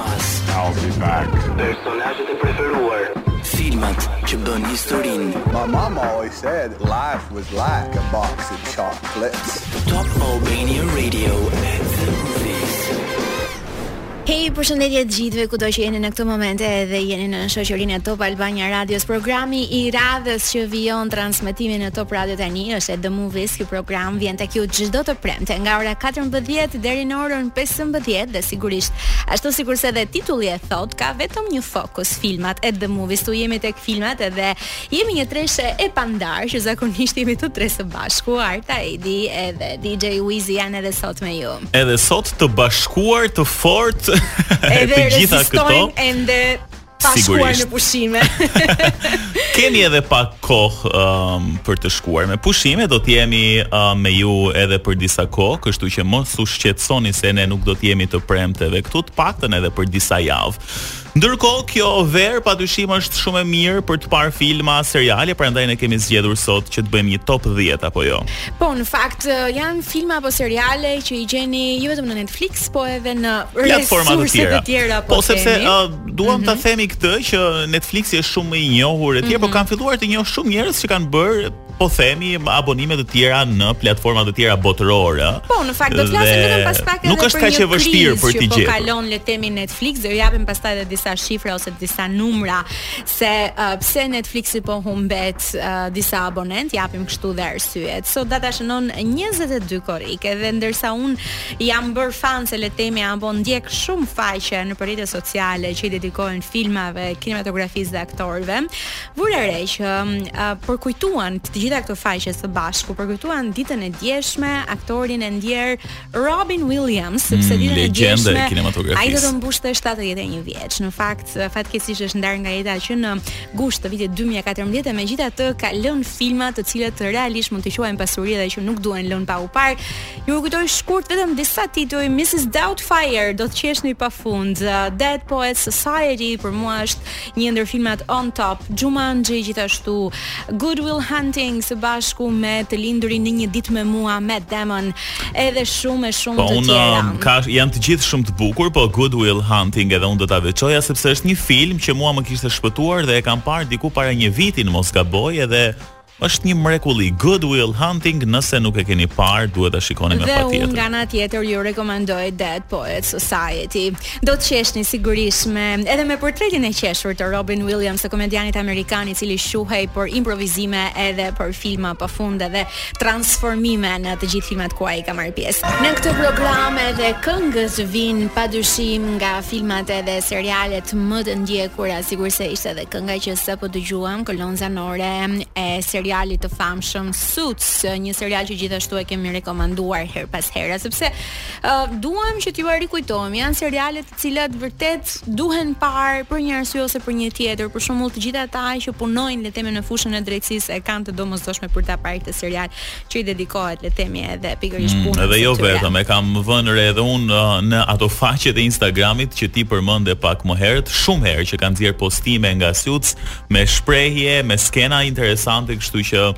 I'll be back. Personazhet e preferuar, filmat që bën historinë. My mama always said life was like a box of chocolates. Top Albania Radio at the movies. Hej, hey, përshëndetje të gjithëve kudo që jeni në këto momente edhe jeni në shoqërinë e Top Albania Radios. Programi i radhës që vijon transmetimin në Top Radio tani është At The Movies. Ky program vjen tek ju çdo të premte nga ora 14 deri në orën 15 dhe Sigurisht, ashtu sikurse dhe titulli e thotë, ka vetëm një fokus filmat. At The Movies. Këtu jemi tek filmat edhe jemi një treshe e pandarë që zakonisht jemi të tre së bashku, Arta Edi edhe DJ Wizi janë edhe sot me ju. Edhe sot të bashkuar të fortë edhe të gjitha këto. Edhe rezistojnë ende Pa shkuar në pushime. Kemi edhe pak kohë um, për të shkuar me pushime, do të jemi uh, me ju edhe për disa kohë, kështu që mos u shqetësoni se ne nuk do të jemi të premteve këtu, të paktën edhe për disa javë. Ndërkohë kjo verë padyshim është shumë e mirë për të parë filma, seriale, prandaj ne kemi zgjedhur sot që të bëjmë një top 10 apo jo. Po, në fakt uh, janë filma apo seriale që i gjeni jo vetëm në Netflix, po edhe në platforma të tjera. Të tjera po, po sepse uh, Duam ta themi këtë që Netflixi është shumë më i njohur etj, por kam filluar të njoh shumë njerëz që kanë bërë po themi abonime të tjera në platforma të tjera botërore. Po, në fakt do të flasim vetëm pas pak edhe nuk është kaq e vështirë për t'i gjetur. Po kalon le të themi Netflix, dhe japim pastaj edhe disa shifra ose disa numra se uh, pse Netflixi po humbet uh, disa abonentë, japim kështu dhe arsyet. Sot data shënon 22 korrik, edhe ndërsa unë jam bërë fanse le të themi apo ndjek shumë faqe nëpër rrjetet sociale që i dedikohen filmave, kinematografisë dhe aktorëve, vura re që um, uh, përkujtuan të gjitha këto faqe së bashku, përkujtuan ditën e djeshme aktorin e ndjerë Robin Williams, sepse mm, ditën e djeshme ai do të mbushte 71 vjeç. Në fakt fatkeqësisht është ndarë nga jeta që në gusht të vitit 2014 e megjithatë ka lënë filma të cilët realisht mund të quajmë pasuri dhe që nuk duhen lënë pa u parë. Ju kujtoj shkurt vetëm disa tituj Mrs Doubtfire do të qeshni pa fund. Uh, Dead Poets Society për mua është një ndër filmat on top. Jumanji gjithashtu. Good Will Hunting së bashku me të lindurin në një ditë me mua Matt Damon. Edhe shumë e shumë po, të unë, tjera. Po ka janë të gjithë shumë të bukur, po Good Will Hunting edhe unë do ta veçoja sepse është një film që mua më kishte shpëtuar dhe e kam parë diku para një viti në mos gaboj edhe është një mrekulli Good Will Hunting nëse nuk e keni parë duhet ta shikoni me patjetër. Dhe unë nga ana tjetër ju rekomandoj Dead Poets Society. Do të qeshni sigurisht me edhe me portretin e qeshur të Robin Williams, të komedianit amerikan i cili shquhej për improvizime edhe për filma pafund edhe transformime në të gjithë filmat ku ai ka marrë pjesë. Në këtë program edhe këngët vijnë padyshim nga filmat edhe serialet më të ndjekura, sigurisht ishte edhe kënga që sapo dëgjuam, kolonë zanore e serialit të famshëm Suits, një serial që gjithashtu e kemi rekomanduar herë pas here, sepse uh, duam që t'jua rikujtojmë, janë seriale të cilat vërtet duhen parë për një arsye ose për një tjetër. Për shembull, të gjithë ata që punojnë le të themi në fushën e drejtësisë e kanë të domosdoshme për ta parë këtë serial që i dedikohet le të themi edhe pikërisht mm, punës. Edhe jo vetëm, e kam vënë re edhe unë uh, në ato faqe të Instagramit që ti përmende pak më herët, shumë herë që kanë nxjerrë postime nga Suits me shprehje, me skena interesante, kështu që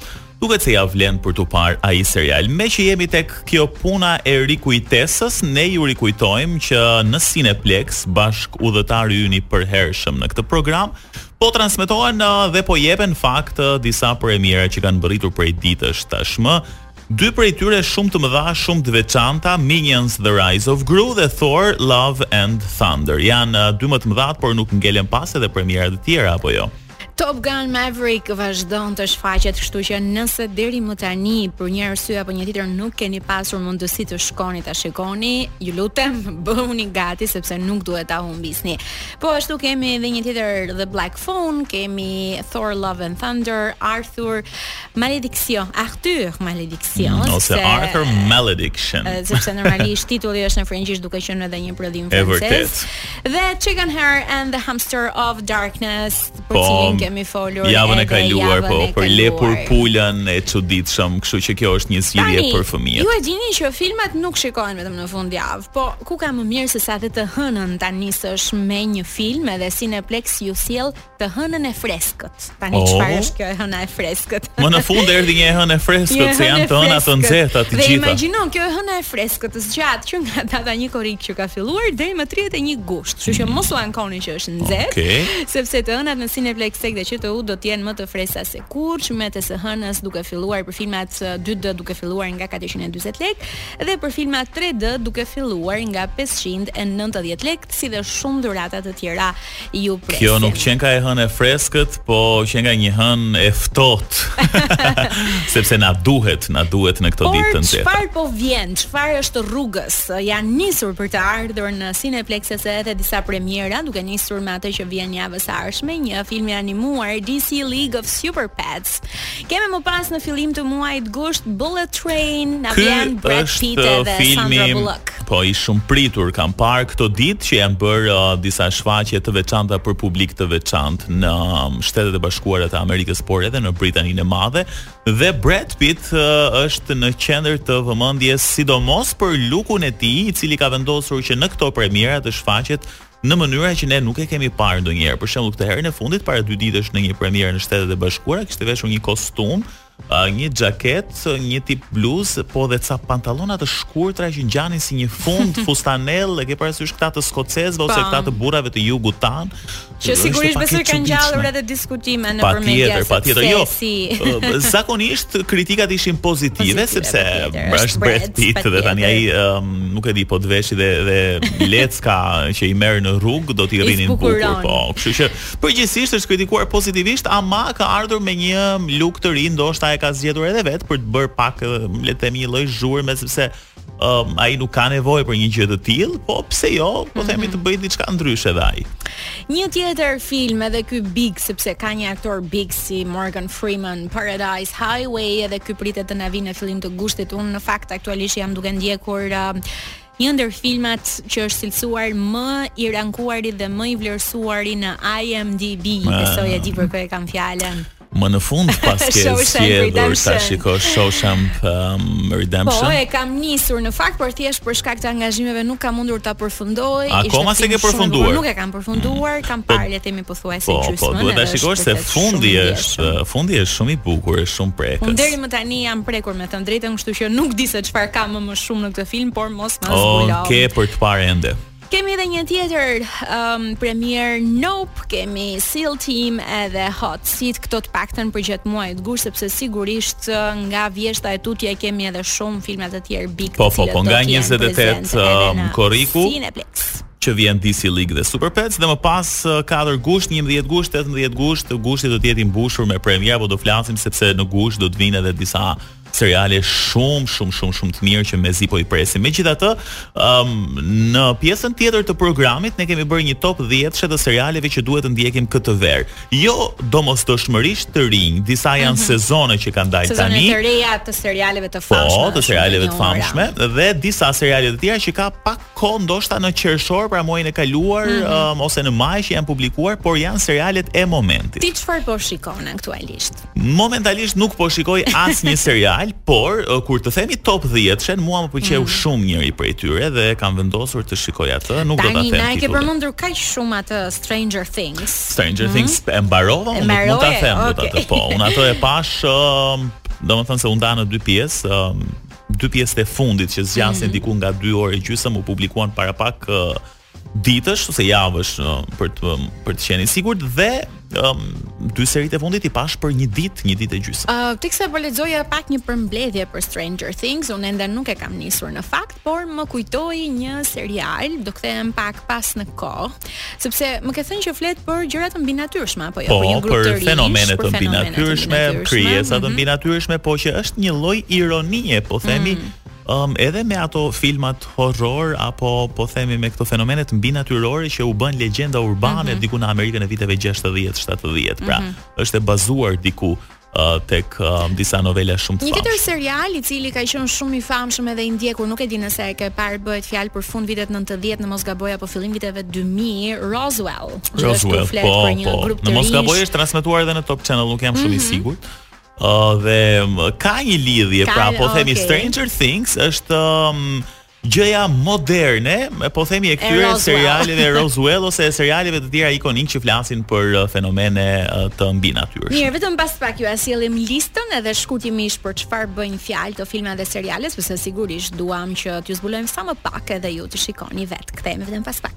Duket se ia vlen për t'u parë ai serial. Meqë jemi tek kjo puna e rikujtesës, ne ju rikujtojmë që në Cineplexx bashkudhëtari ynë i përhershëm në këtë program po transmetohen uh, dhe po jepen në fakt uh, disa premiera që kanë mbërritur prej ditësh tashmë. Dy prej tyre shumë të mëdha, shumë të veçanta, Minions The Rise of Gru dhe Thor Love and Thunder. Janë uh, dy më të mëdhatë, por nuk ngelen pas edhe premiera të tjera apo jo. Top Gun Maverick vazhdon të shfaqet, kështu që nëse deri më tani për një arsye apo një tjetër nuk keni pasur mundësi të shkoni ta shikoni, ju lutem bëhuni gati sepse nuk duhet ta humbisni. Po ashtu kemi edhe një tjetër The Black Phone, kemi Thor Love and Thunder, Arthur, Malédiction, Arthur Malédiction, mm, ose se, Arthur Malediction. Sepse normalisht titulli është në frëngjisht duke qenë edhe një prodhim francez. Dhe Chickenhare and the Hamster of Darkness, për të cilin kemi folur javën e kaluar, po, për lepur-pulën e çuditshëm, kështu që kjo është një zgjidhje për fëmijët. Ju e dini që filmat nuk shikohen vetëm në fundjavë, po ku ka më mirë sesa të hënën ta nisësh me një film edhe Cineplexx ju sjell të hënën e freskët. Tani oh. çfarë është kjo e hëna e freskët? Më në fund erdhi një e hënë e freskët, se janë të hëna të nxehta të gjitha. Dhe imagjinon kjo e hëna e freskët zgjat që nga data 1 korrik që ka filluar deri më 31 gusht. Kështu që mos u ankoni që është nxehtë, okay. sepse të hënat në Cineplexx TEG dhe QTU do të jenë më të freskëta se kurrë, çmimet e së hënës duke filluar për filmat 2D duke filluar nga 440 lekë dhe për filmat 3D duke filluar nga 590 lekë, si dhe shumë dhurata të tjera Ju presim. Kjo nuk qenka e hënë e freskët, po qenka një e hënë e ftohtë. Sepse na duhet, na duhet në këto ditë të nxehta. Por çfarë po vjen? Çfarë është rrugës? Janë nisur për të ardhur në Cineplexx edhe disa premiera, duke nisur me atë që vjen javës së ardhshme, një film i animuar DC League of Super Pets. Kemi më pas në fillim të muajit gusht Bullet Train, na vjen Brad Pitt dhe Sandra Bullock. Po i shumëpritur, kam parë këto ditë që janë bërë uh, disa shfaqje të veçanta për publik të veçantë në um, Shtetet e Bashkuara të Amerikës, por edhe në Britaninë e Madhe, dhe Brad Pitt uh, është në qendër të vëmendjes sidomos për lukun e tij, i cili ka vendosur që në këto premiera të shfaqet në mënyra që ne nuk e kemi parë ndonjëherë. Për shembull, këtë herën e fundit para dy ditësh në një premierë në Shtetet e Bashkuara kishte veshur një kostum, një xhaketë, një tip bluze, po dhe ca pantallona të shkurtra që ngjanin si një fund fustanellë, e ke parasysh këta të skocezëve ose këta të burrave të jugut tonë. Që sigurisht besoj kanë ngjallur edhe diskutime në përmendje. Patjetër, patjetër, jo. Si. Zakonisht kritikat ishin pozitive, pozitive sepse është Brad Pitt dhe tani ai nuk e di po të veshë dhe dhe lecka që i merr në rrugë do t'i rrinin bukur po kështu që përgjithësisht është kritikuar pozitivisht ama ka ardhur me një look të ri ndoshta e ka zgjedhur edhe vetë për të bërë pak le të themi një lloj zhurme sepse um, ai nuk ka nevojë për një gjë të tillë po pse jo po themi të bëjë diçka ndryshe dhe ai Një tjetër film edhe ky big sepse ka një aktor big si Morgan Freeman, Paradise Highway edhe ky pritet të na vijë në fillim të gushtit. Unë në fakt aktualisht jam duke ndjekur uh, një ndër filmat që është cilësuar më i rankuari dhe më i vlerësuari në IMDb, ah. besoj e di për kë e kam fjalën. Më në fund paske zgjedhur ta shikosh Shawshank um, Redemption. Po, e kam nisur në fakt, por thjesht për shkak të angazhimeve nuk kam mundur ta përfundoj. Akoma s'e ke përfunduar. Nuk e kam përfunduar, mm. kam po, parë le të themi pothuajse po, gjysmën. Po, po, duhet ta shikosh se fundi është, fundi është shumë i bukur, është shumë prekës. Unë deri më tani jam prekur me thënë të drejtën, kështu që nuk di se çfarë ka më, më shumë në këtë film, por mos ma zbulo. Oh, ke për të parë ende. Kemi edhe një tjetër um, premierë Nope, kemi Seal Team edhe Hot Seat, këto të paktën përgjatë muajit gusht sepse sigurisht uh, nga vjeshta e tutje kemi edhe shumë filma të tjerë big po, po, po, nga 28 um, korriku. Cineplex që vjen DC League dhe Super Pets dhe më pas 4 gusht, 11 gusht, 18 gusht, gushti do të jetë i mbushur me premiera, po do flasim sepse në gusht do të vijnë edhe disa Seriale shumë shumë shumë shumë të mirë që mezi po i presim. Megjithatë, um, në pjesën tjetër të programit ne kemi bërë një top 10-she të serialeve që duhet të ndjekim këtë verë. Jo domosdoshmërisht të rinj, disa janë mm -hmm. sezone që kanë dalë tani. Sezone të reja të serialeve të po, famshme. Po, të serialeve të famshme dhe disa seriale të tjera që ka pak kohë ndoshta në qershor, pra muajin e kaluar mm -hmm. um, ose në maj që janë publikuar, por janë serialet e momentit. Ti çfarë po shikon aktualisht? Momentalisht nuk po shikoj asnjë serial, por uh, kur të themi top 10-shin, mua më pëlqeu mm. shumë njëri prej tyre dhe kam vendosur të shikoj atë, nuk Tani, do ta them. Tani na e ke përmendur kaq shumë atë Stranger Things. Stranger mm. Things e mbarova, unë nuk mund ta them okay. do ta të po. Unë atë e pashë, um, domethënë se u nda në dy pjesë, um, dy pjesët e fundit që zgjasin mm. diku nga 2 orë e gjysmë u publikuan para pak uh, ditësh ose javësh uh, për të um, për të qenë i sigurt dhe um, dy seritë e fundit i pashë për një ditë, një ditë e gjysmë. Ë, uh, teksa po lexoja pak një përmbledhje për Stranger Things, unë ende nuk e kam nisur në fakt, por më kujtoi një serial, do kthehem pak pas në kohë, sepse më ke thënë që flet për gjëra të mbinatyrshme apo jo, po, për një grup të rinjsh, fenomene të mbinatyrshme, krijesa të mhm. mbinatyrshme, po që është një lloj ironie, po themi, mm Ëm edhe me ato filmat horror apo po themi me këto fenomenet mbinatyrore që u bënë legjenda urbane mhm. diku në Amerikën e viteve 60, 70. Pra, mhm. është e bazuar diku tek um, disa novela shumë të famshme. Një tjetër serial i cili ka qenë shumë i famshëm edhe i ndjekur, nuk e di nëse e ke parë, bëhet fjalë për fund vitet 90 në mos gaboj apo fillim viteve 2000, Roswell. Roswell, po, po. Në mos gaboj është transmetuar edhe në Top Channel, nuk jam shumë mm -hmm. i mhm. sigurt. Dhe ka një lidhje, ka, pra po themi okay. Stranger Things është um, gjëja moderne, po themi e këtyre serialeve Roswell ose e serialeve të tjera ikonikë që flasin për uh, fenomene uh, të mbinatyrshme. Mirë, vetëm pas pak jua sjellim listën edhe shkurtimisht për çfarë bëjnë fjalë të filmave dhe seriale, sepse sigurisht duam që t'ju zbulojmë sa më pak edhe ju t'i shikoni vetë. Kthehemi vetëm pas pak.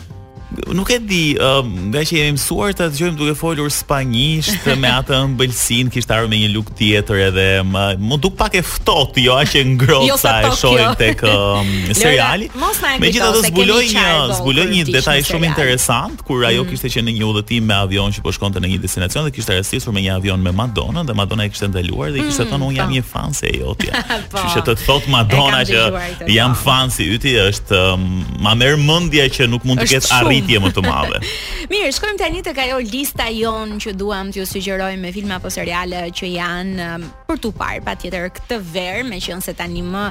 Nuk e di, uh, ngaqë jemi mësuar ta dëgjojmë duke folur spanjisht me atë ëmbëlsinë, kishte ardhur me një luk tjetër edhe më m'u duk pak e ftohtë, jo aq e ngrohtë jo sa e shohim tek um, seriali. Megjithatë zbuloi një zbuloi një detaj shumë interesant kur ajo mm. kishte qenë në një udhëtim me avion që po shkonte në një destinacion dhe kishte rastisur me një avion me Madonnan dhe Madonna e kishte ndaluar dhe i kishte mm, thënë unë jam po. një fanse e jotja. Po. Kështu që të thotë Madonna që Jam fansi yt është um, ma merr mendja që nuk mund të ketë arritje më të madhe. Mirë, shkojmë tani tek ajo lista jonë që duam t'ju sugjerojmë me filma apo seriale që janë um, për t'u parë patjetër këtë verë, meqenëse tanimë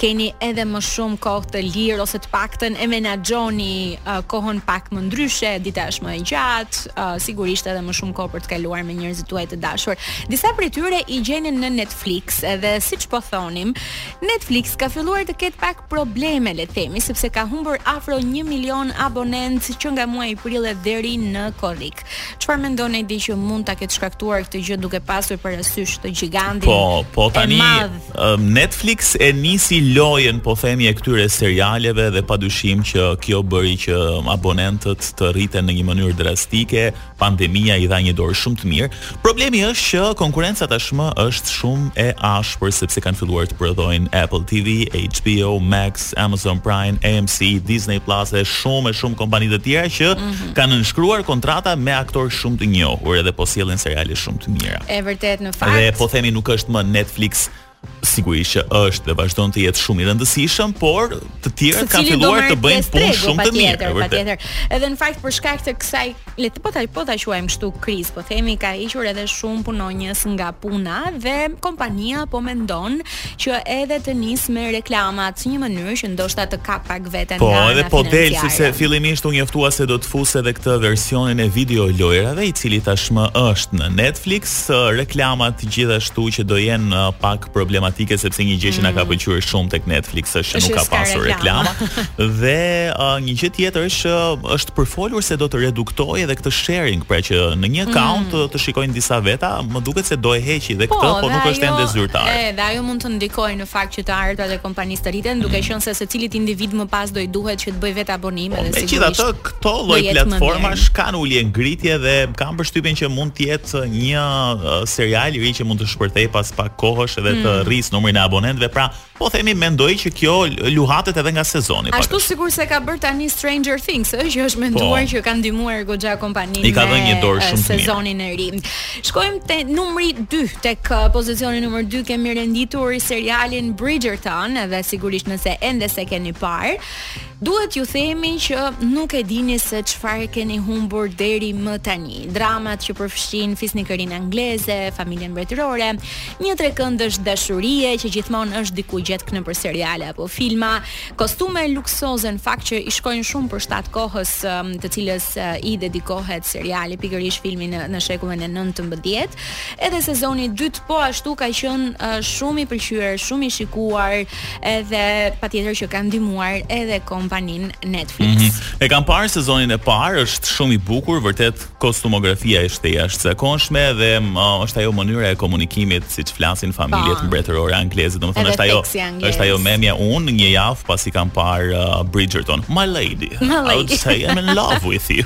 keni edhe më shumë kohë të lirë ose të paktën e menaxhoni uh, kohën pak më ndryshe, dita është më e gjatë, uh, sigurisht edhe më shumë kohë për të kaluar me njerëzit tuaj të dashur. Disa prej tyre i gjeni në Netflix, edhe siç po thonim, Netflix ka filluar të ketë pak probleme, le të themi, sepse ka humbur afro 1 milion abonentë që nga muaji prill e deri në korrik. Çfarë mendon ti që mund ta ketë shkaktuar këtë gjë duke pasur parasysh atë gjigantin? Po, po tani Netflix e nisi lojën, po themi e këtyre serialeve dhe padyshim që kjo bëri që abonentët të rriten në një mënyrë drastike, Pandemia i dha një dorë shumë të mirë. Problemi është që konkurenca tashmë është shumë e ashpër sepse kanë filluar të prodhojnë Apple TV, HBO Max, Amazon Prime, AMC, Disney Plus dhe shumë e shumë kompani të tjera që mm -hmm. kanë nënshkruar kontrata me aktorë shumë të njohur edhe po sjellin seriale shumë të mira. E vërtetë në fakt. Dhe po themi nuk është më Netflix Sigurisht që është dhe vazhdon të jetë shumë i rëndësishëm, por të tjerët kanë filluar të bëjnë punë shumë të mirë. Patjetër, patjetër. Edhe në fakt për shkak të kësaj, le të po ta po ta quajmë kështu krizë, po themi ka hequr edhe shumë punonjës nga puna dhe kompania po mendon që edhe të nisë me reklamat si një mënyrë që ndoshta të kapë pak veten po, nga ana financiare. Po, edhe po del sepse fillimisht u njoftua se do të fusë edhe këtë versionin e videolojërave, i cili tashmë është në Netflix. Reklamat gjithashtu që do jenë uh, pak problematike sepse një gjë që na ka mm. pëlqyer shumë tek Netflix është që nuk ka pasur reklama. dhe uh, një gjë tjetër është uh, është përfolur se do të reduktojë edhe këtë sharing, pra që në një account mm. të shikojnë disa veta, më duket se do e heqë dhe po, këtë, po, po nuk është ende zyrtare. Edhe ajo mund të ndikojë Fakt që të ardhurat e kompanisë të rriten, duke qenë se secilit individ më pas do i duhet që të bëjë vetë abonim edhe sigurisht. Megjithatë, këto lloj platformash kanë ulje ngritje dhe kam përshtypjen që mund të jetë një serial i ri që mund të shpërthejë pas pak kohësh edhe të hmm. rrisë numrin e abonentëve. Pra, po themi mendoj që kjo luhatet edhe nga sezoni pak. Ashtu sikurse ka bërë tani Stranger Things, ëh, që është menduar po. që ka ndihmuar goxha kompaninë. I ka dhënë një dorë shumë të mirë. Sezonin e ri. Shkojmë te numri 2, tek uh, pozicioni numër 2 kemi renditur serialin Bridgerton dhe sigurisht nëse ende s'e keni parë, duhet t'ju themi që nuk e dini se çfarë keni humbur deri më tani. Dramat që përfshijnë fisnikërinë angleze, familjen mbretërore, një trekëndësh dashurie që gjithmonë është diku gjetkë, nëpër seriale apo filma, Kostume luksoze në fakt që i shkojnë shumë përshtat kohës um, të cilës uh, i dedikohet seriali pikërisht filmi në, në shekullin e 19. Edhe sezoni i dytë po ashtu ka qenë uh, shumë i pëlqyer, shumë i shikuar edhe patjetër që ka ndihmuar edhe kompaninë Netflix. Mm -hmm. E kam parë sezonin e parë, është shumë i bukur, vërtet Kostumografia ishte e jashtëzakonshme dhe është ajo mënyra e komunikimit siç flasin familjet pa. Po. mbretërore angleze, domethënë është ajo është ajo memja unë një javë pasi kam parë uh, Bridgerton, my lady. My lady. I would say I'm in love with you.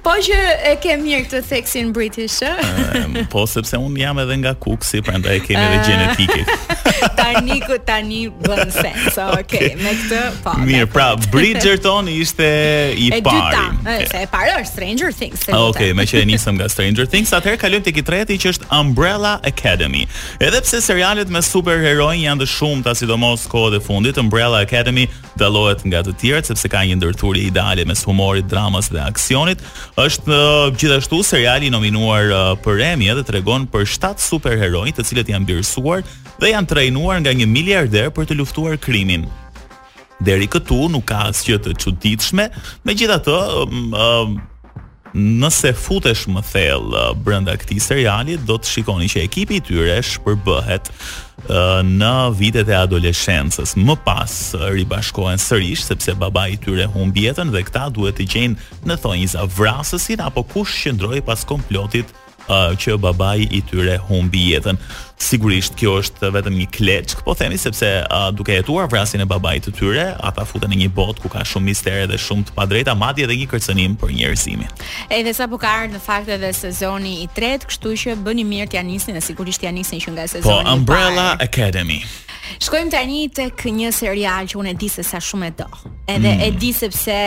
Po që e ke mirë këtë theksin british, ë? Ehm, po sepse unë jam edhe nga Kukësi, prandaj kemi edhe gjenetike. Tani ku tani Mi bën sens. Okej, okay. okay. me këtë po. Mirë, pra Bridgerton ishte i e pari. E dyta, se e para është Stranger Things. Okej, okay, meqë e nisëm nga Stranger Things, atëherë kalojmë tek i treti që është Umbrella Academy. Edhe pse serialet me superheronj janë të shumta, sidomos kohët e fundit, Umbrella Academy dallohet nga të tjerët sepse ka një ndërthurje ideale mes humorit, dramës dhe aksionit. Është uh, gjithashtu seriali i nominuar uh, për Emmy dhe tregon për 7 superheronj të cilët janë birësuar dhe janë trajnuar nga një miliarder për të luftuar krimin. Deri këtu nuk ka asgjë të çuditshme, megjithatë, nëse futesh më thellë brenda këtij seriali, do të shikoni që ekipi i tyre shpërbëhet në vitet e adoleshencës. Më pas ribashkohen sërish sepse babai i tyre humb jetën dhe këta duhet të gjejnë në thonjza vrasësin apo kush qëndroi pas komplotit uh, që babai i tyre humbi jetën. Sigurisht kjo është vetëm një kleçk, po themi sepse uh, duke hetuar vrasjen e babait të tyre, ata futen në një botë ku ka shumë mistere dhe shumë të padrejta, madje edhe një kërcënim për njerëzimin. Edhe sapo ka ardhur në fakt edhe sezoni i tretë, kështu që bëni mirë t'ia nisni dhe sigurisht t'ia nisni që nga po, sezoni i parë. Po Umbrella Academy. Shkojmë tani tek një serial që unë e di se sa shumë e do. Edhe mm. e di sepse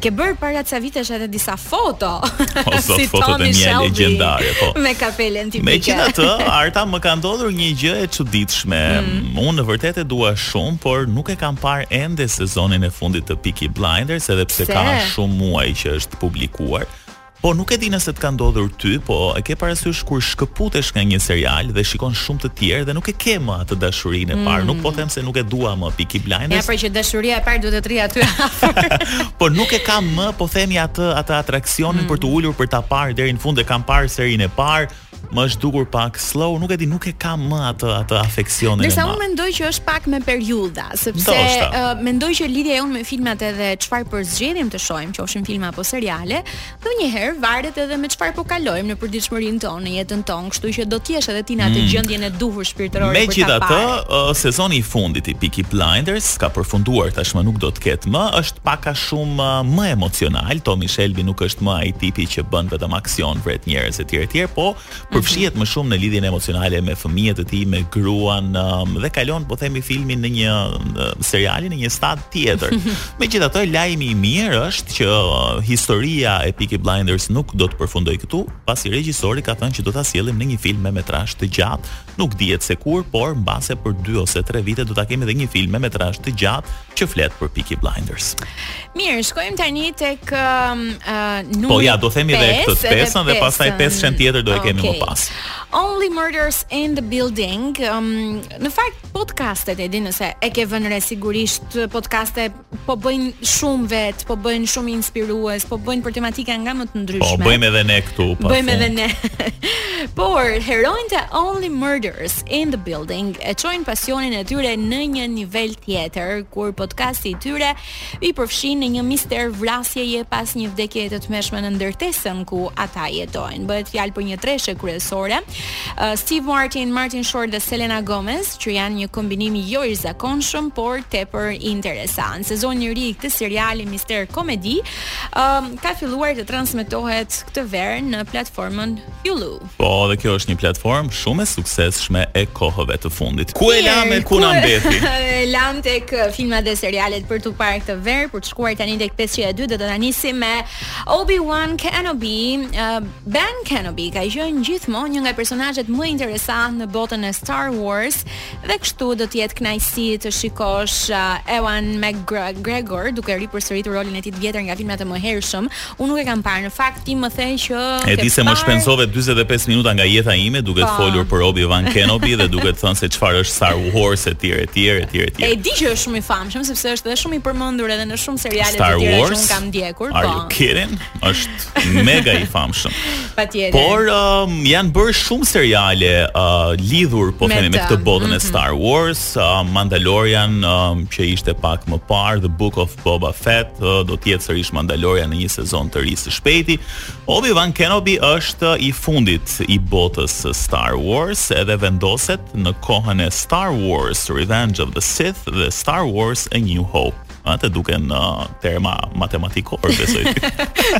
Ke bërë para ca vitesh edhe disa foto o, zot, si foto Tommy Shelby legendare, po. me kapelen tipike. Megjithatë, Arta më ka ndodhur një gjë e çuditshme. Mm. Unë vërtet e dua shumë, por nuk e kam parë ende sezonin e fundit të Peaky Blinders, edhe pse ka shumë muaj që është publikuar. Po nuk e di nëse të ka ndodhur ty, po e ke parasysh kur shkëputesh nga një serial dhe shikon shumë të tjerë dhe nuk e ke më atë dashurinë e parë. Mm. Nuk po them se nuk e dua më Peaky Blinders. Ja, pra që dashuria e parë duhet të rrijë aty. po nuk e kam më, po themi atë atë atraksionin mm. për t'u ulur për ta parë deri në fund e kam parë serinë e parë, Më është dukur pak slow, nuk e di, nuk e kam më atë atë afeksionin e madh. Nëse unë mendoj që është pak me periudha, sepse uh, mendoj që lidhja jonë me filmat edhe çfarë përzgjedhim të shohim, qofshin filma apo seriale, ndonjëherë varet edhe me çfarë po kalojmë në përditshmërinë tonë, në jetën tonë, kështu që do të jesh edhe ti në atë mm. gjendjen e duhur shpirtërore për ta parë. Megjithatë, uh, sezoni i fundit i Peaky Blinders ka përfunduar tashmë nuk do të ketë më, është pak a shumë uh, më emocional, Tommy Shelby nuk është më ai tipi që bën vetëm aksion vret njerëz etj etj, po përfshihet më shumë në lidhjen emocionale me fëmijët e tij, me gruan ëm, dhe kalon po themi filmin në një seriali në një stad tjetër. Megjithatë, lajmi i mirë është që uh, historia e Peaky Blinders nuk do të përfundojë këtu, pasi regjisori ka thënë që do ta sjellim në një film me metrazh të gjatë Nuk dihet se kur, por mbase për 2 ose 3 vite do ta kemi edhe një film me metrazh të gjatë që flet për Peaky Blinders. Mirë, shkojmë tani tek um, uh, numri. Po ja, do themi edhe këtë të pestën dhe pastaj pesën tjetër do e kemi okay. më pas. Only Murders in the Building. Um, në fakt podcastet e di nëse e ke vënë re sigurisht podcastet po bëjnë shumë vet, po bëjnë shumë inspirues, po bëjnë për tematika nga më të ndryshme. Po bëjmë edhe ne këtu, po. Bëjmë edhe ne. Por heronjtë e Only Murders in the Building e çojnë pasionin e tyre në një nivel tjetër, kur podcasti i tyre i përfshin në një mister vrasjeje pas një vdekjeje të tmerrshme në ndërtesën ku ata jetojnë. Bëhet fjalë për një treshe kryesore Uh, Steve Martin, Martin Short dhe Selena Gomez, që janë një kombinim jo i zakonshëm, por tepër interesant. Sezoni i ri i këtij seriali mister komedi um, ka filluar të transmetohet këtë verë në platformën Hulu. Po, dhe kjo është një platformë shumë e suksesshme e kohëve të fundit. Ku e lamë e ku na mbeti? Lamë tek uh, filmat dhe serialet për t'u parë këtë verë, për të shkuar tani tek 5-shja e dytë dhe do ta nisim me Obi-Wan Kenobi, uh, Ben Kenobi ka qenë gjithmonë një nga personazhet më interesantë në botën e Star Wars dhe kështu do të jetë kënaqësi të shikosh uh, Ewan McGregor duke ripërsëritur rolin e tij të vjetër nga filmat e mëhershëm. Unë nuk e kam parë. Në fakt ti më the E di, se shpenzova 45 minuta nga jeta ime duke të po. folur për Obi-Wan Kenobi dhe duke të thënë se çfarë është Star Wars e tjerë e tjerë e tjerë e tjerë. E di që është shumë i famshëm sepse është edhe shumë i përmendur edhe në shumë seriale të tjera që unë kam ndjekur. Po. Are you kidding? Është mega i famshëm. Patjetër. Por um, janë bërë shumë seriale uh, lidhur po themi me këtë botën mm -hmm. e mhm. Star Wars, uh, Mandalorian um, që ishte pak më parë, The Book of Boba Fett, uh, do të jetë sërish Mandalorian në një sezon të ri së shpejti. Obi-Wan Kenobi është i fundit i botës së Star Wars, edhe vendoset në kohën e Star Wars Revenge of the Sith dhe Star Wars A New Hope. Ato duken në uh, terma matematikor, besoj.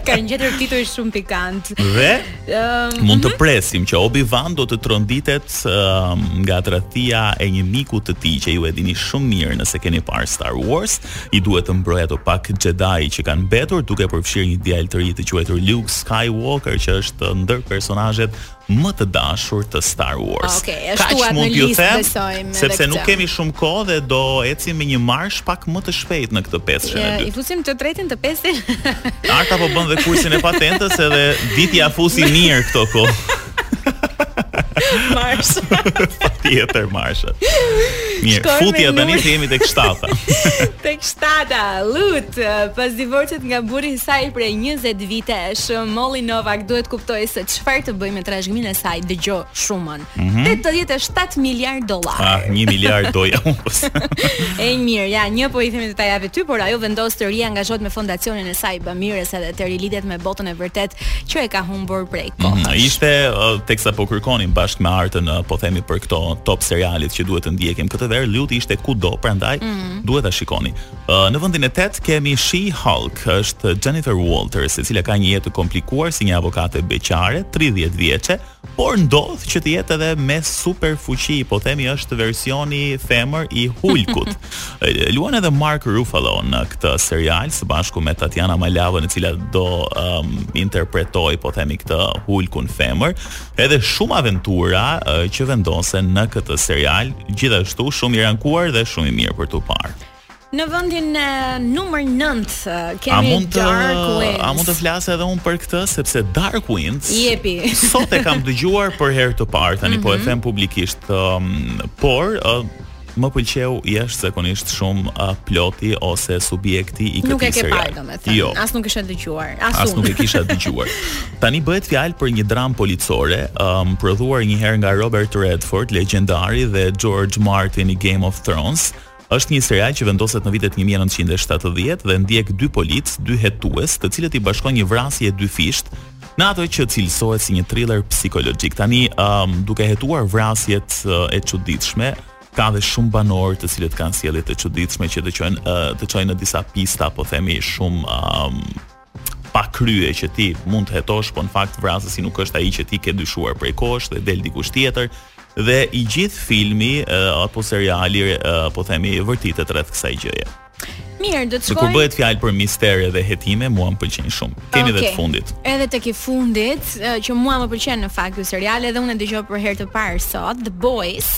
Kanë gjetur tituj shumë pikant. Dhe um, mund të mhm. presim që Obi-Wan do të tronditet uh, nga tradhtia e një miku të tij që ju e dini shumë mirë nëse keni parë Star Wars, i duhet të mbrojë ato pak Jedi që kanë mbetur duke përfshirë një djalë të ri të quajtur Luke Skywalker që është ndër personazhet më të dashur të Star Wars. Ok, e Kaq shtuam në mund t'ju listë, them, besojmë edhe sepse nuk këtë. kemi shumë kohë dhe do ecim me një marsh pak më të shpejtë në këtë pesëshen e E, I dytë. fusim të tretin, të pestin. Arta po bën dhe kursin e patentës edhe di t'ia fusë mirë këto kohë. Marsh. Tjetër marshat. Mirë, Shkojmë futja me tani Luli. se jemi tek shtata. Tek shtata, lut. Pas divorcit nga burri i saj prej 20 vitesh, Molly Novak duhet të kuptojë se çfarë të bëjë me trashëgiminë e saj, dëgjo shumën. Mm -hmm. 87 miliard dollarë. Ah, 1 miliard doja. Ej mirë, ja, një po i themi të ta japë ty, por ajo vendos të riangazhohet me fondacionin e saj bamirës edhe të rilidhet me botën e vërtetë që e ka humbur prej mhm, kohësh. Mm -hmm. Ishte uh, teksa po kërkonim bashkë me Artën, uh, po themi për këto top serialet që duhet të ndjekim këtë verë, Loot ishte kudo, prandaj mm -hmm. duhet ta shikoni. Në vendin e tetë kemi She Hulk, është Jennifer Walters, e cila ka një jetë të komplikuar si një avokate beqare, 30 vjeçe, por ndodh që të jetë edhe me superfuqi, po themi është versioni femër i Hulkut. Luan edhe Mark Ruffalo në këtë serial së bashku me Tatiana Maslany, e cila do um, interpretojë, po themi këtë Hulkun femër, edhe shumë aventura uh, që vendosen në këtë serial, gjithashtu shumë i rankuar dhe shumë i mirë për t'u parë. Në vendin e numër 9 kemi mund të, Dark Winds. A mund të flas edhe unë për këtë sepse Dark Winds. Jepi. sot e kam dëgjuar për herë të parë, tani mm -hmm. po e mhm. them publikisht, um, por uh, më pëlqeu jashtëzakonisht shumë uh, ploti ose subjekti i këtij seriali. Nuk e ke parë domethënë. Jo. As nuk e kisha dëgjuar, as, as nuk e kisha dëgjuar. Tani bëhet fjalë për një dramë policore, um, prodhuar një herë nga Robert Redford, legjendari dhe George Martin i Game of Thrones, Është një serial që vendoset në vitet një mijë e nëntëqind e shtatëdhjetë dhe ndjek dy policë, dy hetues, të cilët i bashkon një vrasje e dyfishtë në atë që cilësohet si një thriller psikologjik. Tani, um, duke hetuar vrasjet uh, e çuditshme, ka dhe shumë banorë të cilët kanë sjellje të çuditshme që të çojnë uh, të çojnë në disa pista, po themi shumë um, pa krye që ti mund të hetosh, po në fakt vrasësi nuk është ai që ti ke dyshuar prej kohësh dhe del dikush tjetër dhe i gjithë filmi uh, apo seriali uh, po themi vërtitet rreth kësaj gjëje. Mirë, do ta shikoj. Se kur bëhet fjalë për mistere dhe hetime, mua më pëlqen shumë. Kemi okay. dhe të fundit. Edhe tek i fundit, që mua më pëlqen në fakt ky serial, edhe unë e dëgjova për herë të parë sot, The Boys.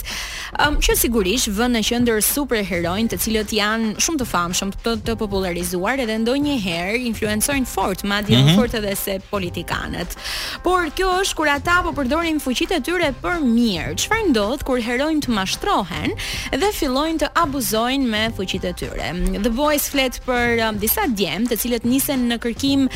Ëm që sigurisht vë në qendër superheronjtë të cilët janë shumë të famshëm, të të popullarizuar edhe ndonjëherë influencojnë fort, madje më fort edhe se politikanët. Por kjo është kur ata po përdorin fuqitë e tyre për mirë. Çfarë ndodh kur heronjtë mashtrohen dhe fillojnë të abuzojnë me fuqitë e tyre? The Boys flet për um, disa djem të cilët nisen në kërkim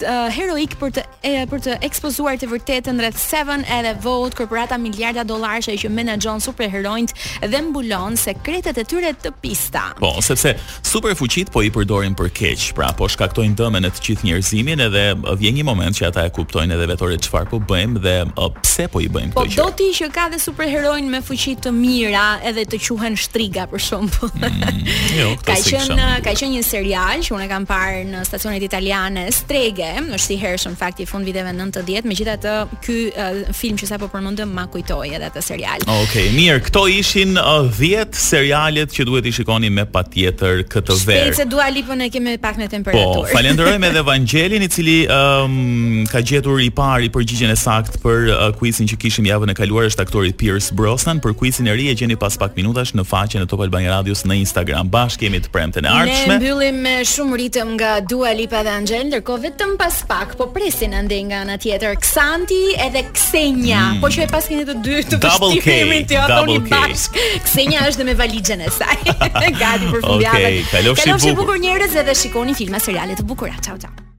të, uh, heroik për të e për të ekspozuar të vërtetën rreth Seven edhe Vought korporata miliarda dollarëshe që menaxhon superheronjtë dhe mbulon sekretet e tyre të pista. Po, sepse superfuqitë po i përdorin për keq, pra po shkaktojnë dëme në të gjithë njerëzimin edhe vjen një moment që ata e kuptojnë edhe vetë ore çfarë po bëjmë dhe pse po i bëjmë po, këto gjëra. Po di ti që ka dhe superheronjë me fuqi të mira edhe të quhen shtriga për shembull. Mm, jo, ka qenë ka qenë një serial që unë kam parë në stacionet italiane, Strege, është i hershëm fakt i fundviteve 90, megjithatë ky uh, film që sapo përmendëm ma kujtoi edhe atë serial. Okej, okay, mirë, këto ishin 10 uh, serialet që duhet t'i shikoni me patjetër këtë verë. Shpejt se Dua Lipën e kemi pak në temperaturë. Po, falenderojmë edhe Vangelin i cili um, ka gjetur i pari përgjigjen e saktë për uh, kuizin që kishim javën e kaluar është aktori Pierce Brosnan për kuizin e ri e gjeni pas pak minutash në faqen e Top Albania Radios në Instagram. Bashkë jemi të premten e ardhshme. Ne mbyllim me shumë ritëm nga Dua Lipa dhe Angèle, ndërkohë vetëm pas pak po presin andej nga ana tjetër Xanti edhe Ksenja. Mm. Po që e paskeni të dy të përshtypemi ti ato një bashk. Ksenja është dhe me valixhen e saj. Gati për fundjavën. Okej, okay, kalofshi bukur. Kalofshi bukur njerëz edhe shikoni filma seriale të bukura. Ciao ciao.